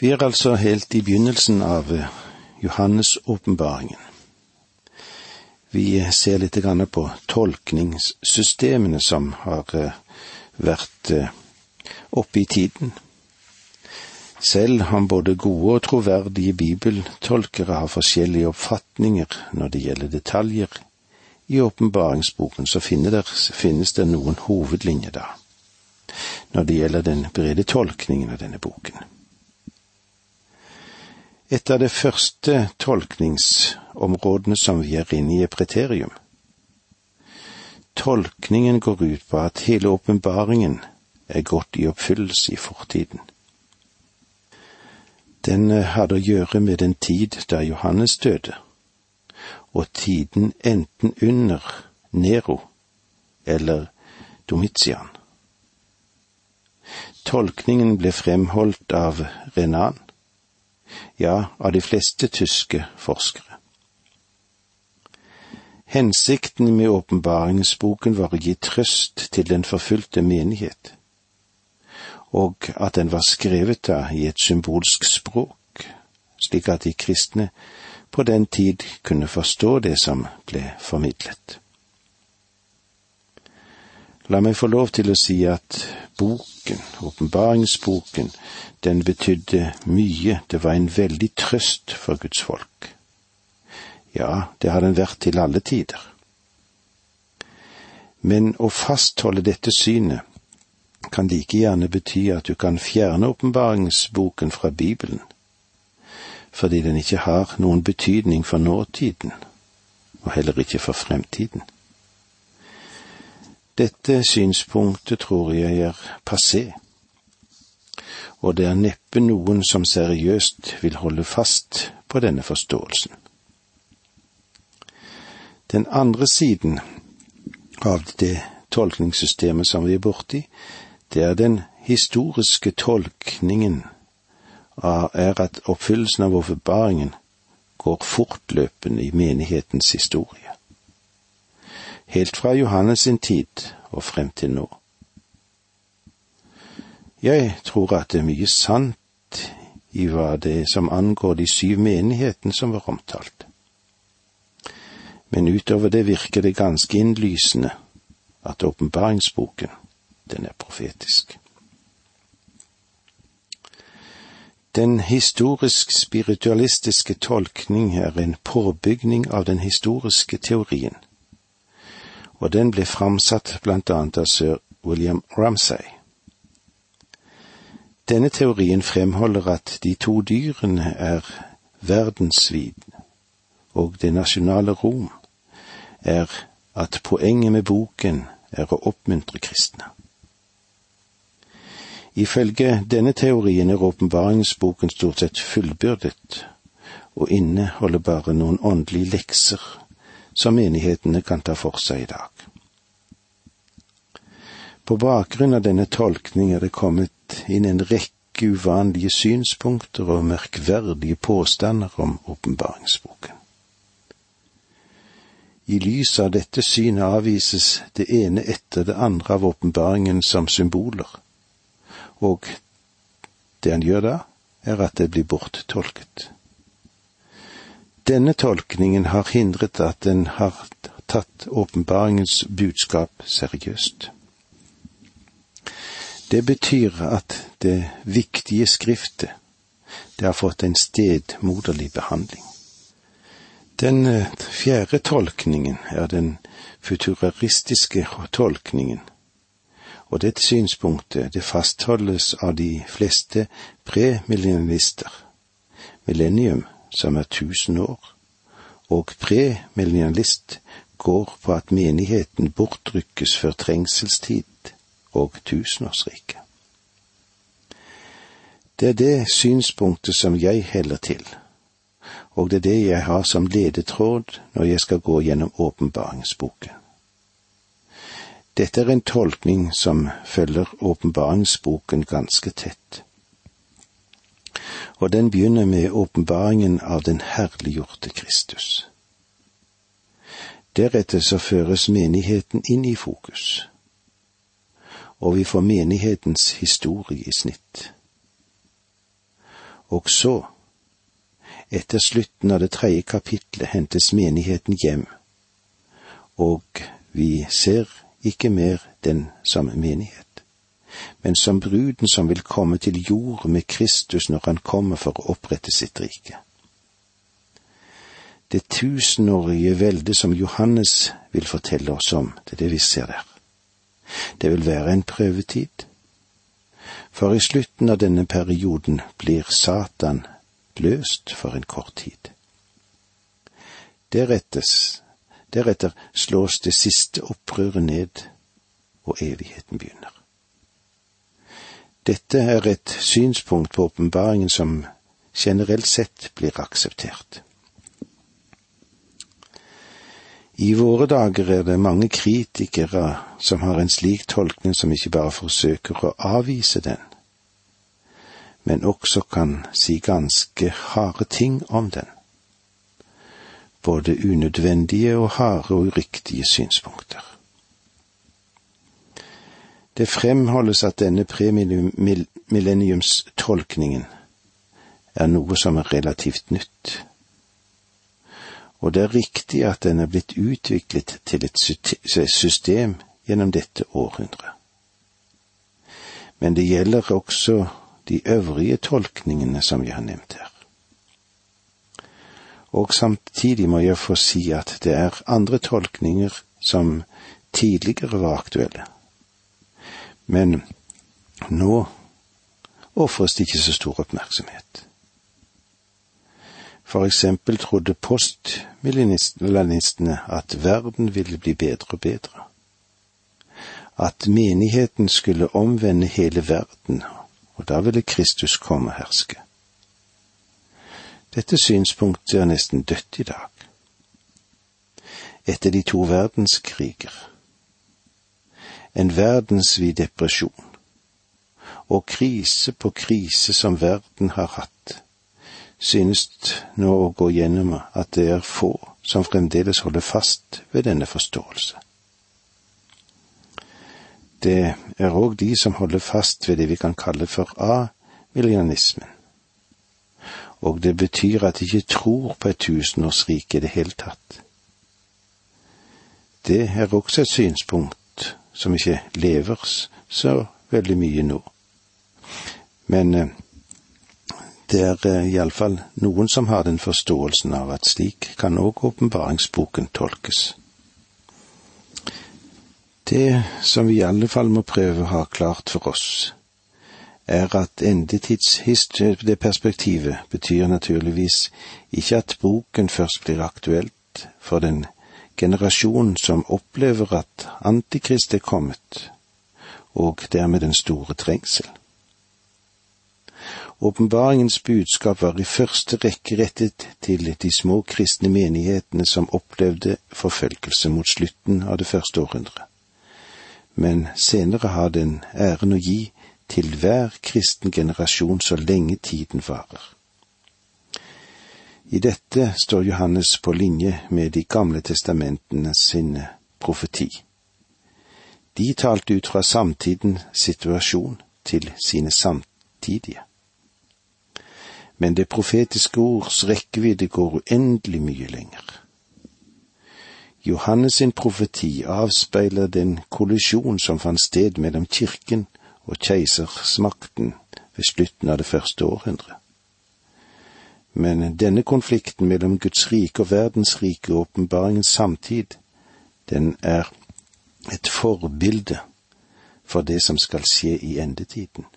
Vi er altså helt i begynnelsen av eh, Johannes-åpenbaringen. Vi ser litt på tolkningssystemene som har eh, vært eh, oppe i tiden. Selv om både gode og troverdige bibeltolkere har forskjellige oppfatninger når det gjelder detaljer i åpenbaringsboken, så finnes det noen hovedlinjer da, når det gjelder den brede tolkningen av denne boken. Et av de første tolkningsområdene som vi er inne i, er preterium. Tolkningen går ut på at hele åpenbaringen er gått i oppfyllelse i fortiden. Den hadde å gjøre med den tid da Johannes døde, og tiden enten under Nero eller Domitian. Tolkningen ble fremholdt av Renan, ja, av de fleste tyske forskere. Hensikten med åpenbaringsboken var å gi trøst til den forfulgte menighet, og at den var skrevet da i et symbolsk språk, slik at de kristne på den tid kunne forstå det som ble formidlet. La meg få lov til å si at boken, åpenbaringsboken, den betydde mye, det var en veldig trøst for Guds folk. Ja, det har den vært til alle tider. Men å fastholde dette synet kan like gjerne bety at du kan fjerne åpenbaringsboken fra Bibelen, fordi den ikke har noen betydning for nåtiden, og heller ikke for fremtiden. Dette synspunktet tror jeg er passé og det er neppe noen som seriøst vil holde fast på denne forståelsen. Den andre siden av det tolkningssystemet som vi er borti, det er den historiske tolkningen av er at oppfyllelsen av åpenbaringen går fortløpende i menighetens historie. Helt fra Johannes sin tid og frem til nå. Jeg tror at det er mye sant i hva det er som angår de syv menighetene som var omtalt. Men utover det virker det ganske innlysende at åpenbaringsboken, den er profetisk. Den historisk-spiritualistiske tolkning er en påbygning av den historiske teorien, og den ble framsatt blant annet av sir William Ramsay. Denne teorien fremholder at de to dyrene er verdensvid, og det nasjonale Rom er at poenget med boken er å oppmuntre kristne. Ifølge denne teorien er åpenbaringsboken stort sett fullbyrdet og inneholder bare noen åndelige lekser som menighetene kan ta for seg i dag. På bakgrunn av denne tolkning er det kommet inn en rekke uvanlige synspunkter og merkverdige påstander om åpenbaringsboken. I lys av dette synet avvises det ene etter det andre av åpenbaringen som symboler, og det han gjør da, er at det blir borttolket. Denne tolkningen har hindret at den har tatt åpenbaringens budskap seriøst. Det betyr at det viktige skriftet, det har fått en stedmoderlig behandling. Den eh, fjerde tolkningen er den futuraristiske tolkningen, og dette synspunktet det fastholdes av de fleste premillennialister. Millennium, som er tusen år, og premillennialist går på at menigheten bortrykkes før trengselstid og tusenårsriket. Det er det synspunktet som jeg heller til, og det er det jeg har som ledetråd når jeg skal gå gjennom åpenbaringsboken. Dette er en tolkning som følger åpenbaringsboken ganske tett. Og den begynner med åpenbaringen av den herliggjorte Kristus. Deretter så føres menigheten inn i fokus og vi får menighetens historie i snitt. Og så, etter slutten av det tredje kapitlet, hentes menigheten hjem, og vi ser ikke mer den samme menighet, men som bruden som vil komme til jord med Kristus når han kommer for å opprette sitt rike. Det tusenårige veldet som Johannes vil fortelle oss om, det er det vi ser der. Det vil være en prøvetid, for i slutten av denne perioden blir Satan løst for en kort tid. Derettes, deretter slås det siste opprøret ned, og evigheten begynner. Dette er et synspunkt på åpenbaringen som generelt sett blir akseptert. I våre dager er det mange kritikere som har en slik tolkning som ikke bare forsøker å avvise den, men også kan si ganske harde ting om den. Både unødvendige og harde og uriktige synspunkter. Det fremholdes at denne premillenniumstolkningen er noe som er relativt nytt og det er riktig at den er blitt utviklet til et system gjennom dette århundret. Men det gjelder også de øvrige tolkningene som jeg har nevnt her. Og samtidig må jeg få si at det er andre tolkninger som tidligere var aktuelle. Men nå ofres det ikke så stor oppmerksomhet. For eksempel trodde postmillenistene at verden ville bli bedre og bedre. At menigheten skulle omvende hele verden, og da ville Kristus komme og herske. Dette synspunktet er nesten dødt i dag. Etter de to verdenskriger, en verdensvid depresjon og krise på krise som verden har hatt, synes nå å gå gjennom at det er få som fremdeles holder fast ved denne forståelse. Det er òg de som holder fast ved det vi kan kalle for a-millianismen. Og det betyr at de ikke tror på et tusenårsrike i det hele tatt. Det er også et synspunkt som ikke lever så veldig mye nå. Men eh, det er eh, iallfall noen som har den forståelsen av at slik kan òg åpenbaringsboken tolkes. Det som vi i alle fall må prøve å ha klart for oss, er at endetidsperspektivet betyr naturligvis ikke at boken først blir aktuelt for den generasjonen som opplever at Antikrist er kommet, og dermed den store trengsel. Åpenbaringens budskap var i første rekke rettet til de små kristne menighetene som opplevde forfølgelse mot slutten av det første århundret. Men senere har den æren å gi til hver kristen generasjon så lenge tiden varer. I dette står Johannes på linje med de gamle testamentene sin profeti. De talte ut fra samtidens situasjon til sine samtidige men det profetiske ords rekkevidde går uendelig mye lenger. Johannes sin profeti avspeiler den kollisjon som fant sted mellom kirken og keisersmakten ved slutten av det første århundret. Men denne konflikten mellom Guds rike og verdens rike og åpenbaringens samtid, den er et forbilde for det som skal skje i endetiden.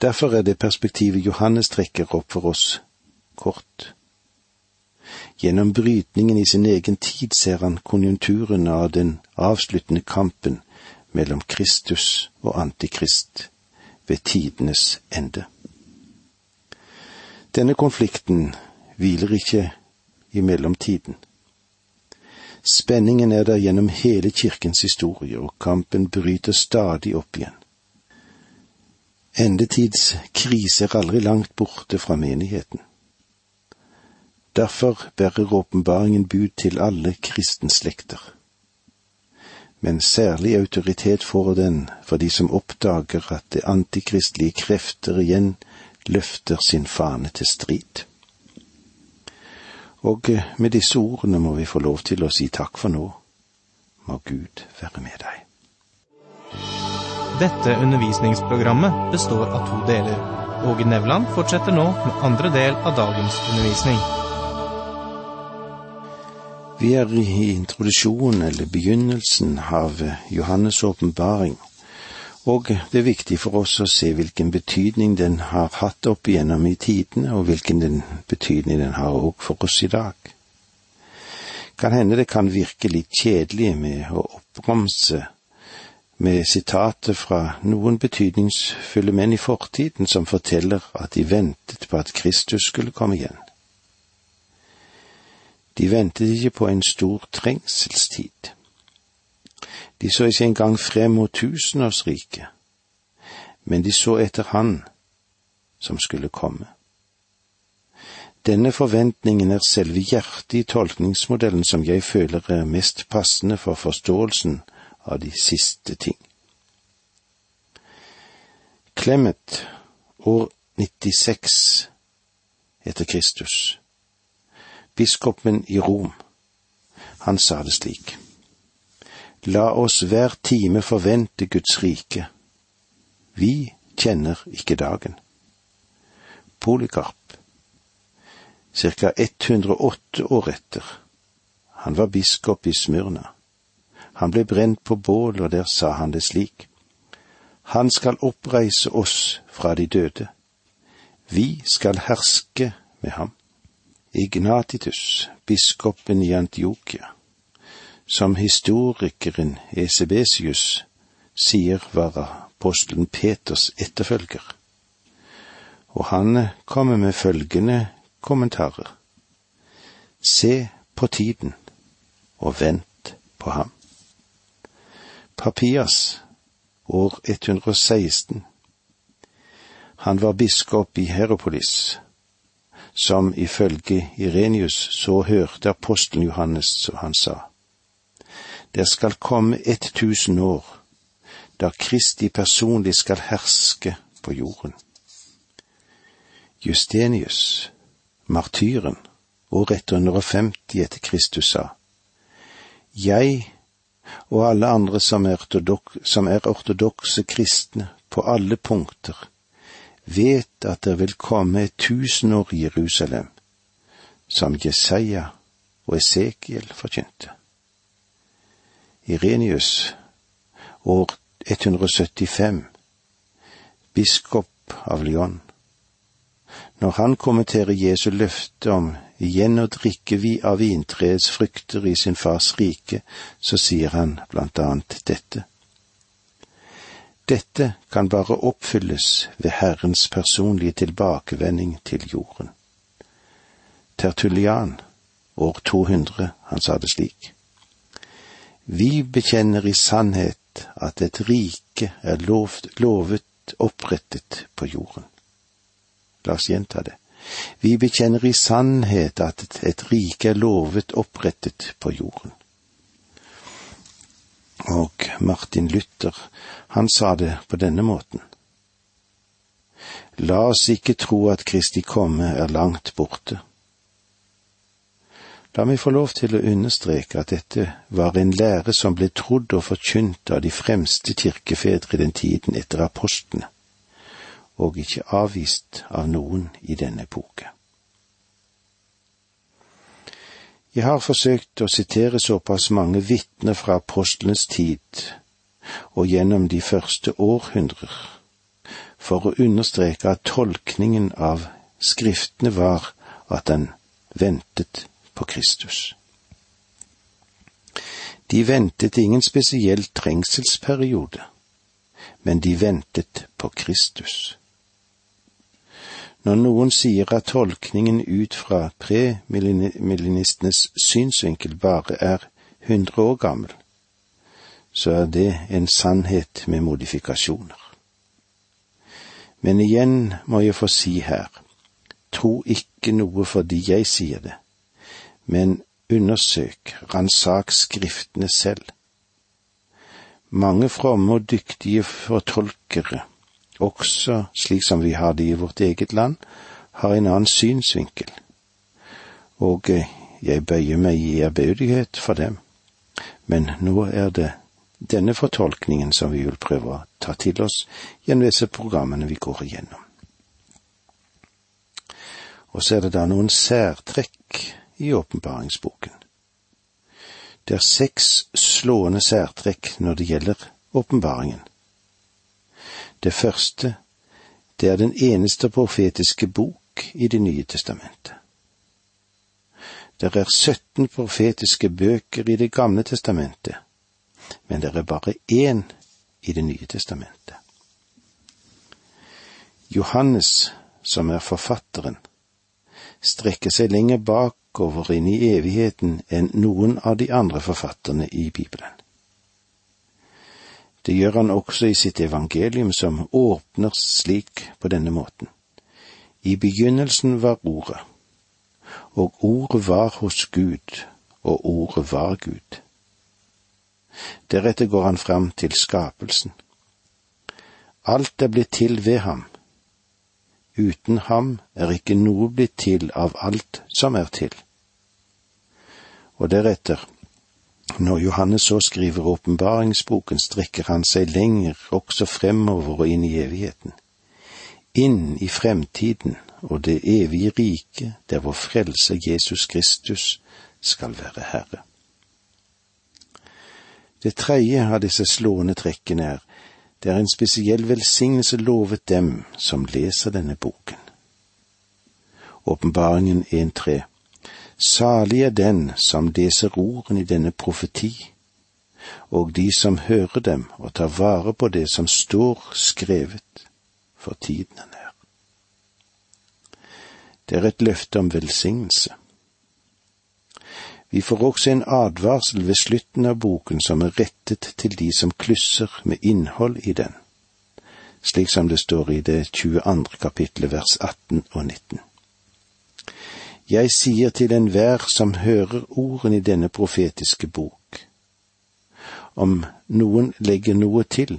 Derfor er det perspektivet Johannes trekker opp for oss, kort. Gjennom brytningen i sin egen tid ser han konjunkturen av den avsluttende kampen mellom Kristus og Antikrist ved tidenes ende. Denne konflikten hviler ikke i mellomtiden. Spenningen er der gjennom hele kirkens historie, og kampen bryter stadig opp igjen. Endetids krise er aldri langt borte fra menigheten. Derfor bærer åpenbaringen bud til alle kristenslekter. Men særlig autoritet får den for de som oppdager at det antikristlige krefter igjen løfter sin fane til strid. Og eh, med disse ordene må vi få lov til å si takk for nå. Må Gud være med deg. Dette undervisningsprogrammet består av to deler. Åge Nevland fortsetter nå med andre del av dagens undervisning. Vi er i introduksjonen, eller begynnelsen, av Johannes' åpenbaring, og det er viktig for oss å se hvilken betydning den har hatt opp igjennom i tidene, og hvilken den betydning den har òg for oss i dag. Kan hende det kan virke litt kjedelig med å oppbremse med sitater fra noen betydningsfulle menn i fortiden som forteller at de ventet på at Kristus skulle komme igjen. De ventet ikke på en stor trengselstid. De så ikke engang frem mot tusenårsriket, men de så etter Han som skulle komme. Denne forventningen er selve hjertet i tolkningsmodellen som jeg føler er mest passende for forståelsen av de siste ting. Clemet, år 96 etter Kristus, biskopen i Rom, han sa det slik. La oss hver time forvente Guds rike. Vi kjenner ikke dagen. Polikarp, ca 108 år etter, han var biskop i Smyrna. Han ble brent på bål, og der sa han det slik. Han skal oppreise oss fra de døde. Vi skal herske med ham. Ignatitus, biskopen i Antiokia, som historikeren Esebesius sier var apostelen Peters etterfølger, og han kommer med følgende kommentarer. Se på tiden og vent på ham. Papias, år 116. Han var biskop i Heropolis som ifølge Irenius så hørte apostelen Johannes, som han sa. Det skal komme ett tusen år, da Kristi personlig skal herske på jorden. Justenius, martyren, år 150 etter Kristus sa, Jeg og alle andre som er, som er ortodokse kristne på alle punkter, vet at det vil komme et tusenår i Jerusalem, som Jesaja og Esekiel forkynte. Irenius, år 175, biskop av Lyon. Når han kommenterer Jesu løfte om igjen å drikke vi av vintreets frukter i sin fars rike, så sier han blant annet dette. Dette kan bare oppfylles ved Herrens personlige tilbakevending til jorden. Tertullian, år 200, han sa det slik. Vi bekjenner i sannhet at et rike er lovt, lovet opprettet på jorden. La oss gjenta det. Vi bekjenner i sannhet at et rike er lovet opprettet på jorden. Og Martin Luther, han sa det på denne måten. La oss ikke tro at Kristi komme er langt borte. La meg få lov til å understreke at dette var en lære som ble trodd og forkynt av de fremste kirkefedre i den tiden etter apostlene, og ikke avvist av noen i denne epoke. Jeg har forsøkt å sitere såpass mange vitner fra apostlenes tid og gjennom de første århundrer for å understreke at tolkningen av Skriftene var at den ventet på Kristus. De ventet ingen spesiell trengselsperiode, men de ventet på Kristus. Når noen sier at tolkningen ut fra premillinistenes synsvinkel bare er hundre år gammel, så er det en sannhet med modifikasjoner. Men igjen må jeg få si her, tro ikke noe fordi jeg sier det, men undersøk, ransak Skriftene selv. Mange fromme og dyktige fortolkere også slik som vi har det i vårt eget land, har en annen synsvinkel, og eh, jeg bøyer meg i ærbødighet for dem, men nå er det denne fortolkningen som vi vil prøve å ta til oss gjennom disse programmene vi går igjennom. Og så er det da noen særtrekk i åpenbaringsboken. Det er seks slående særtrekk når det gjelder åpenbaringen. Det første, det er den eneste profetiske bok i Det nye testamentet. Det er 17 profetiske bøker i Det gamle testamentet, men det er bare én i Det nye testamentet. Johannes, som er forfatteren, strekker seg lenger bakover inn i evigheten enn noen av de andre forfatterne i Bibelen. Det gjør han også i sitt evangelium, som åpner slik på denne måten. I begynnelsen var Ordet, og Ordet var hos Gud, og Ordet var Gud. Deretter går han fram til skapelsen. Alt er blitt til ved ham. Uten ham er ikke noe blitt til av alt som er til. Og deretter, når Johannes så skriver åpenbaringsboken, strekker han seg lenger også fremover og inn i evigheten. Inn i fremtiden og det evige riket der vår frelse Jesus Kristus skal være Herre. Det tredje av disse slående trekkene er det er en spesiell velsignelse lovet dem som leser denne boken. Åpenbaringen 1.3 Salig er den som leser ordene i denne profeti, og de som hører dem og tar vare på det som står skrevet, for tiden er nær. Det er et løfte om velsignelse. Vi får også en advarsel ved slutten av boken som er rettet til de som klusser med innhold i den, slik som det står i det 22. kapitlet vers 18 og 19. Jeg sier til enhver som hører ordene i denne profetiske bok, om noen legger noe til,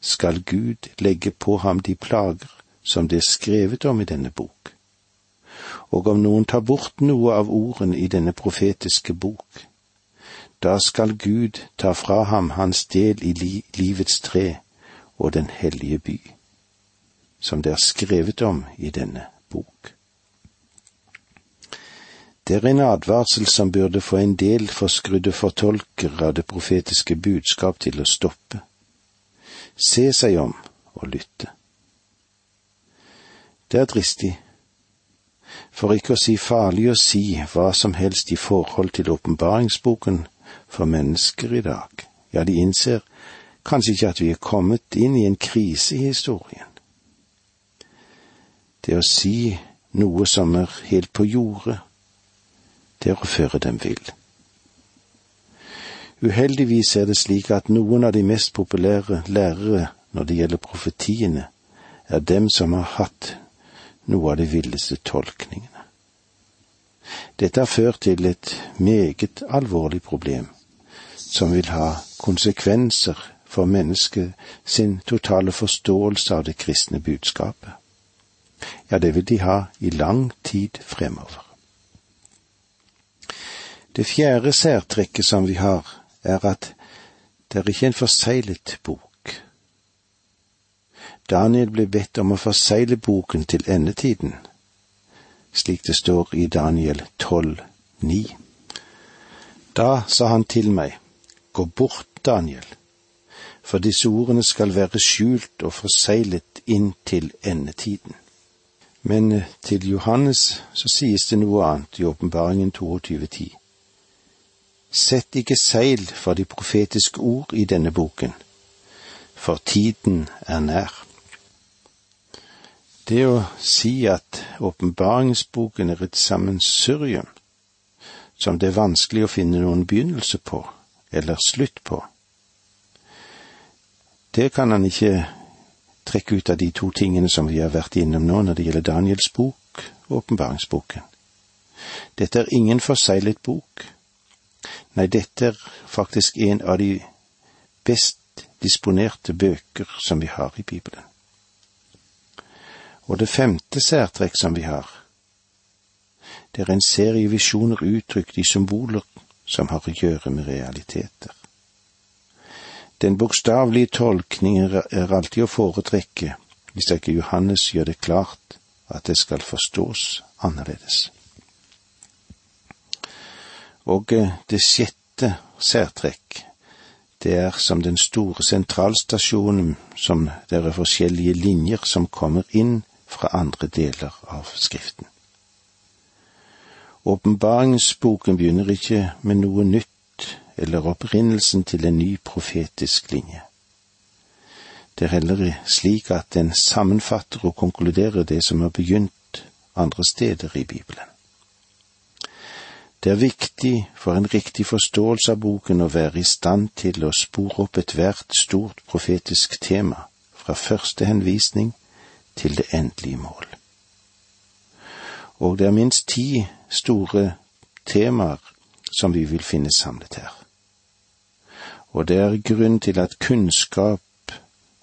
skal Gud legge på ham de plager som det er skrevet om i denne bok. Og om noen tar bort noe av ordene i denne profetiske bok, da skal Gud ta fra ham hans del i li livets tre og den hellige by, som det er skrevet om i denne bok. Det er en advarsel som burde få en del forskrudde fortolkere av det profetiske budskap til å stoppe, se seg om og lytte. Det er dristig, for ikke å si farlig å si hva som helst i forhold til åpenbaringsboken for mennesker i dag. Ja, de innser kanskje ikke at vi er kommet inn i en krise i historien. Det å si noe som er helt på jordet, det er å føre dem vill. Uheldigvis er det slik at noen av de mest populære lærere når det gjelder profetiene, er dem som har hatt noe av de villeste tolkningene. Dette har ført til et meget alvorlig problem, som vil ha konsekvenser for mennesket sin totale forståelse av det kristne budskapet. Ja, det vil de ha i lang tid fremover. Det fjerde særtrekket som vi har, er at det er ikke en forseglet bok. Daniel ble bedt om å forsegle boken til endetiden, slik det står i Daniel 12,9. Da sa han til meg, gå bort, Daniel, for disse ordene skal være skjult og forseglet inn til endetiden. Men til Johannes så sies det noe annet i åpenbaringen 22.10. Sett ikke seil for de profetiske ord i denne boken, for tiden er nær. Det å si at åpenbaringsboken er et sammensurium, som det er vanskelig å finne noen begynnelse på, eller slutt på, det kan han ikke trekke ut av de to tingene som vi har vært innom nå når det gjelder Daniels bok åpenbaringsboken. Dette er ingen forseglet bok Nei, dette er faktisk en av de best disponerte bøker som vi har i Bibelen. Og det femte særtrekk som vi har, det er en serie visjoner uttrykt i symboler som har å gjøre med realiteter. Den bokstavelige tolkningen er alltid å foretrekke hvis ikke Johannes gjør det klart at det skal forstås annerledes. Og eh, det sjette særtrekk, det er som den store sentralstasjonen som det er forskjellige linjer som kommer inn fra andre deler av Skriften. Åpenbaringsboken begynner ikke med noe nytt eller opprinnelsen til en ny profetisk linje. Det er heller slik at den sammenfatter og konkluderer det som har begynt andre steder i Bibelen. Det er viktig for en riktig forståelse av boken å være i stand til å spore opp ethvert stort profetisk tema, fra første henvisning til det endelige mål. Og det er minst ti store temaer som vi vil finne samlet her. Og det er grunn til at kunnskap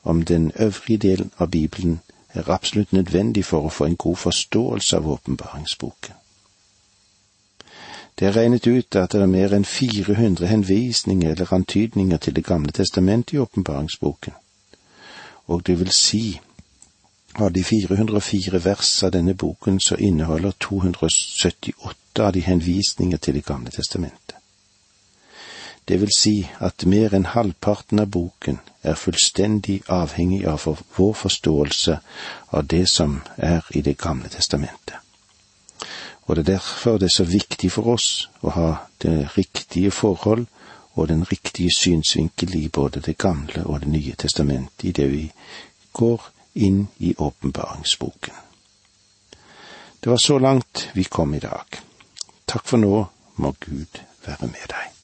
om den øvrige delen av Bibelen er absolutt nødvendig for å få en god forståelse av åpenbaringsboken. Det er regnet ut at det er mer enn 400 henvisninger eller antydninger til Det gamle testamentet i åpenbaringsboken, og det vil si av de 404 vers av denne boken så inneholder 278 av de henvisninger til Det gamle testamentet. Det vil si at mer enn halvparten av boken er fullstendig avhengig av vår forståelse av det som er i Det gamle testamentet. Og det er derfor det er så viktig for oss å ha det riktige forhold og den riktige synsvinkel i både Det gamle og Det nye testamentet i det vi går inn i åpenbaringsboken. Det var så langt vi kom i dag. Takk for nå, må Gud være med deg.